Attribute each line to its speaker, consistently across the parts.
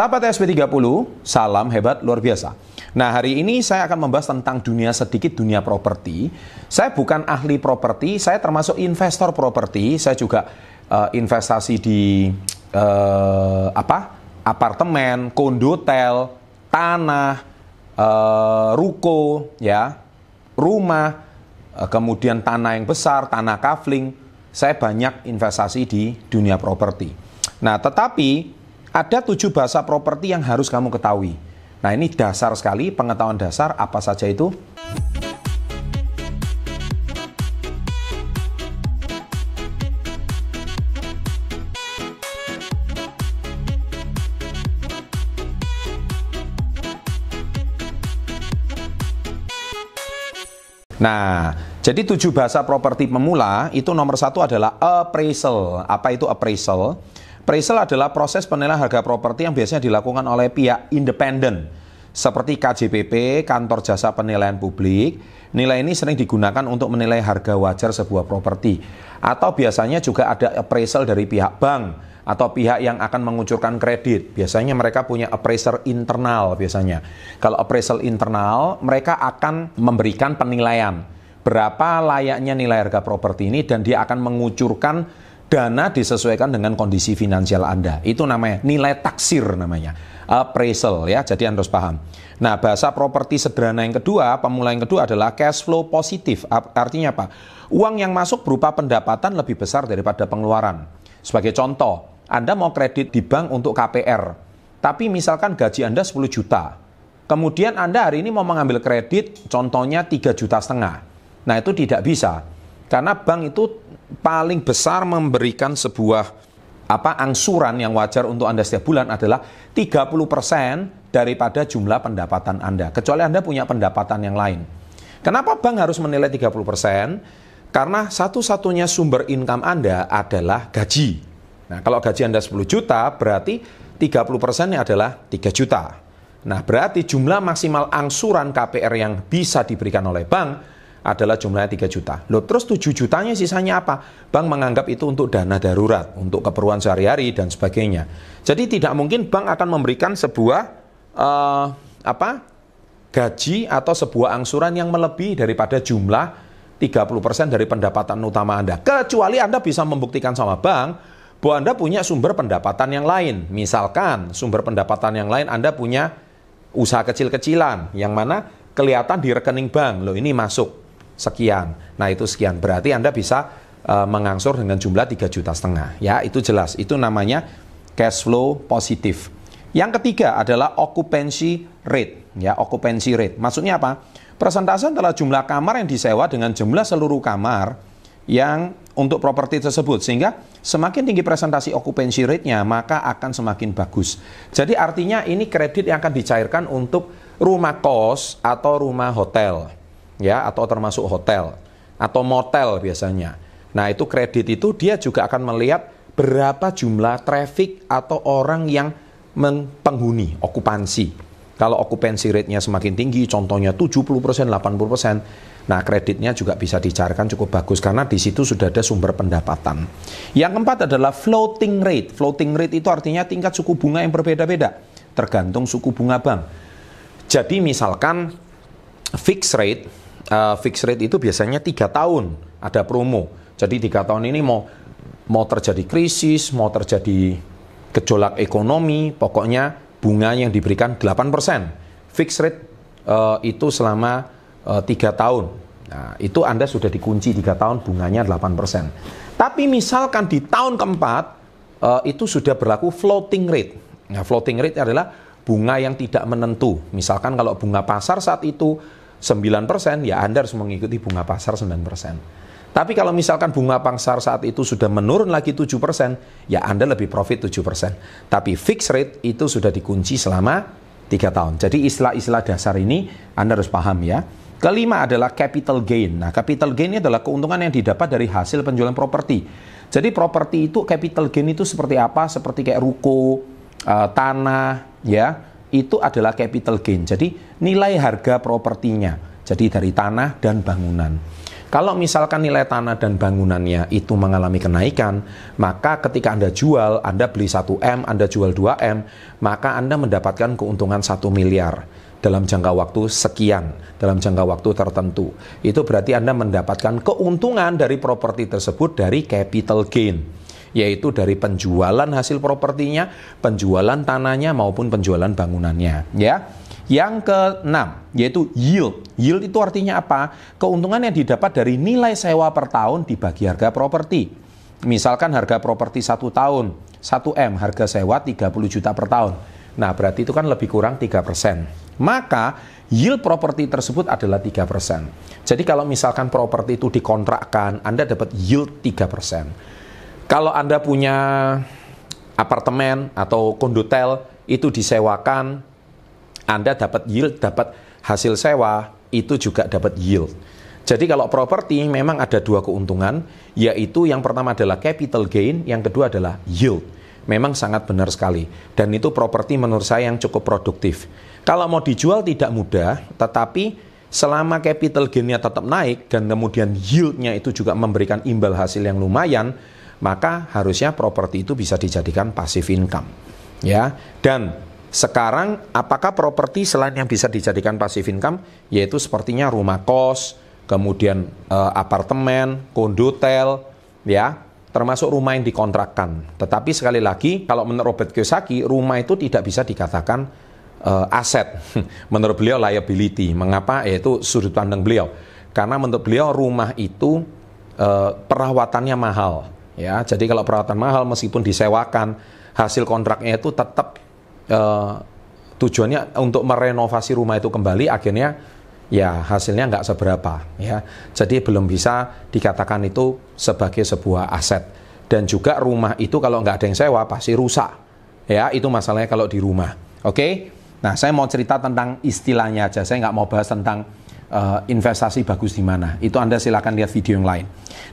Speaker 1: Sahabat SP30, salam hebat luar biasa. Nah, hari ini saya akan membahas tentang dunia sedikit dunia properti. Saya bukan ahli properti, saya termasuk investor properti. Saya juga uh, investasi di uh, apa? apartemen, kondotel, tanah, uh, ruko, ya, rumah, uh, kemudian tanah yang besar, tanah kafling. Saya banyak investasi di dunia properti. Nah, tetapi ada tujuh bahasa properti yang harus kamu ketahui. Nah ini dasar sekali, pengetahuan dasar apa saja itu? Nah, jadi tujuh bahasa properti pemula itu nomor satu adalah appraisal. Apa itu appraisal? Appraisal adalah proses penilaian harga properti yang biasanya dilakukan oleh pihak independen seperti KJPP, Kantor Jasa Penilaian Publik. Nilai ini sering digunakan untuk menilai harga wajar sebuah properti. Atau biasanya juga ada appraisal dari pihak bank atau pihak yang akan mengucurkan kredit. Biasanya mereka punya appraiser internal biasanya. Kalau appraisal internal, mereka akan memberikan penilaian berapa layaknya nilai harga properti ini dan dia akan mengucurkan dana disesuaikan dengan kondisi finansial Anda. Itu namanya nilai taksir namanya. Appraisal ya, jadi Anda harus paham. Nah, bahasa properti sederhana yang kedua, pemula yang kedua adalah cash flow positif. Artinya apa? Uang yang masuk berupa pendapatan lebih besar daripada pengeluaran. Sebagai contoh, Anda mau kredit di bank untuk KPR, tapi misalkan gaji Anda 10 juta. Kemudian Anda hari ini mau mengambil kredit, contohnya 3 juta setengah. Nah, itu tidak bisa. Karena bank itu paling besar memberikan sebuah apa angsuran yang wajar untuk Anda setiap bulan adalah 30% daripada jumlah pendapatan Anda. Kecuali Anda punya pendapatan yang lain. Kenapa bank harus menilai 30%? Karena satu-satunya sumber income Anda adalah gaji. Nah, kalau gaji Anda 10 juta, berarti 30%-nya adalah 3 juta. Nah, berarti jumlah maksimal angsuran KPR yang bisa diberikan oleh bank adalah jumlahnya 3 juta. Loh, terus 7 jutanya sisanya apa? Bank menganggap itu untuk dana darurat, untuk keperluan sehari-hari dan sebagainya. Jadi tidak mungkin bank akan memberikan sebuah uh, apa? gaji atau sebuah angsuran yang melebihi daripada jumlah 30% dari pendapatan utama Anda. Kecuali Anda bisa membuktikan sama bank bahwa Anda punya sumber pendapatan yang lain. Misalkan sumber pendapatan yang lain Anda punya usaha kecil-kecilan yang mana kelihatan di rekening bank. Loh, ini masuk sekian. Nah, itu sekian. Berarti Anda bisa uh, mengangsur dengan jumlah 3 juta setengah. Ya, itu jelas. Itu namanya cash flow positif. Yang ketiga adalah occupancy rate, ya, occupancy rate. Maksudnya apa? Persentase adalah jumlah kamar yang disewa dengan jumlah seluruh kamar yang untuk properti tersebut sehingga semakin tinggi presentasi occupancy rate-nya maka akan semakin bagus. Jadi artinya ini kredit yang akan dicairkan untuk rumah kos atau rumah hotel ya atau termasuk hotel atau motel biasanya. Nah, itu kredit itu dia juga akan melihat berapa jumlah traffic atau orang yang penghuni, okupansi. Kalau okupansi rate-nya semakin tinggi, contohnya 70%, 80%, nah kreditnya juga bisa dicarikan cukup bagus karena di situ sudah ada sumber pendapatan. Yang keempat adalah floating rate. Floating rate itu artinya tingkat suku bunga yang berbeda-beda, tergantung suku bunga bank. Jadi misalkan fixed rate uh, fixed rate itu biasanya tiga tahun ada promo. Jadi tiga tahun ini mau mau terjadi krisis, mau terjadi gejolak ekonomi, pokoknya bunga yang diberikan 8%. Fixed rate uh, itu selama uh, tiga tahun. Nah, itu Anda sudah dikunci tiga tahun bunganya 8%. Tapi misalkan di tahun keempat uh, itu sudah berlaku floating rate. Nah, floating rate adalah bunga yang tidak menentu. Misalkan kalau bunga pasar saat itu 9%, ya Anda harus mengikuti bunga pasar 9%. Tapi kalau misalkan bunga pasar saat itu sudah menurun lagi 7%, ya Anda lebih profit 7%. Tapi fixed rate itu sudah dikunci selama 3 tahun. Jadi istilah-istilah dasar ini Anda harus paham ya. Kelima adalah capital gain. Nah, capital gain adalah keuntungan yang didapat dari hasil penjualan properti. Jadi properti itu capital gain itu seperti apa? Seperti kayak ruko, uh, tanah, ya itu adalah capital gain. Jadi nilai harga propertinya. Jadi dari tanah dan bangunan. Kalau misalkan nilai tanah dan bangunannya itu mengalami kenaikan, maka ketika Anda jual, Anda beli 1M, Anda jual 2M, maka Anda mendapatkan keuntungan 1 miliar dalam jangka waktu sekian, dalam jangka waktu tertentu. Itu berarti Anda mendapatkan keuntungan dari properti tersebut dari capital gain, yaitu dari penjualan hasil propertinya, penjualan tanahnya maupun penjualan bangunannya, ya. Yang keenam, yaitu yield. Yield itu artinya apa? Keuntungan yang didapat dari nilai sewa per tahun dibagi harga properti. Misalkan harga properti satu tahun, 1M, harga sewa 30 juta per tahun. Nah, berarti itu kan lebih kurang 3 persen. Maka, yield properti tersebut adalah 3 persen. Jadi kalau misalkan properti itu dikontrakkan, Anda dapat yield 3 persen. Kalau Anda punya apartemen atau kondotel, itu disewakan anda dapat yield, dapat hasil sewa, itu juga dapat yield. Jadi kalau properti memang ada dua keuntungan, yaitu yang pertama adalah capital gain, yang kedua adalah yield. Memang sangat benar sekali. Dan itu properti menurut saya yang cukup produktif. Kalau mau dijual tidak mudah, tetapi selama capital gainnya tetap naik dan kemudian yieldnya itu juga memberikan imbal hasil yang lumayan, maka harusnya properti itu bisa dijadikan passive income. Ya, dan sekarang apakah properti selain yang bisa dijadikan passive income yaitu sepertinya rumah kos, kemudian e, apartemen, kondotel, ya, termasuk rumah yang dikontrakkan. Tetapi sekali lagi kalau menurut Robert Kiyosaki, rumah itu tidak bisa dikatakan e, aset. menurut beliau liability. Mengapa? Yaitu sudut pandang beliau. Karena menurut beliau rumah itu e, perawatannya mahal, ya. Jadi kalau perawatan mahal meskipun disewakan, hasil kontraknya itu tetap uh, tujuannya untuk merenovasi rumah itu kembali akhirnya ya hasilnya nggak seberapa ya jadi belum bisa dikatakan itu sebagai sebuah aset dan juga rumah itu kalau nggak ada yang sewa pasti rusak ya itu masalahnya kalau di rumah oke okay? nah saya mau cerita tentang istilahnya aja saya nggak mau bahas tentang uh, investasi bagus di mana itu anda silakan lihat video yang lain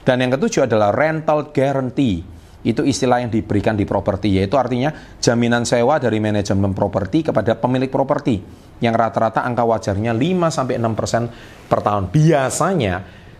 Speaker 1: dan yang ketujuh adalah rental guarantee itu istilah yang diberikan di properti yaitu artinya jaminan sewa dari manajemen properti kepada pemilik properti yang rata-rata angka wajarnya 5 sampai 6% per tahun. Biasanya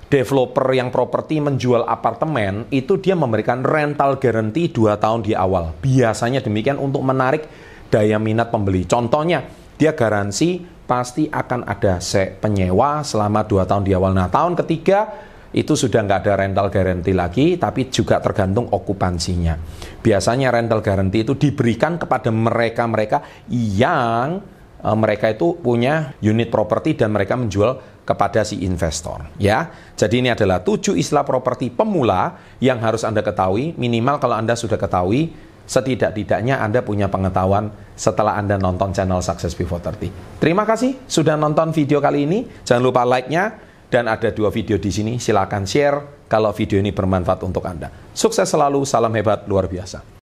Speaker 1: developer yang properti menjual apartemen itu dia memberikan rental guarantee 2 tahun di awal. Biasanya demikian untuk menarik daya minat pembeli. Contohnya, dia garansi pasti akan ada penyewa selama 2 tahun di awal. Nah, tahun ketiga itu sudah nggak ada rental guarantee lagi, tapi juga tergantung okupansinya. Biasanya rental guarantee itu diberikan kepada mereka-mereka yang e, mereka itu punya unit properti dan mereka menjual kepada si investor. Ya, jadi ini adalah tujuh istilah properti pemula yang harus anda ketahui. Minimal kalau anda sudah ketahui, setidak-tidaknya Anda punya pengetahuan setelah Anda nonton channel Success Before 30. Terima kasih sudah nonton video kali ini. Jangan lupa like-nya, dan ada dua video di sini. Silakan share kalau video ini bermanfaat untuk Anda. Sukses selalu, salam hebat luar biasa.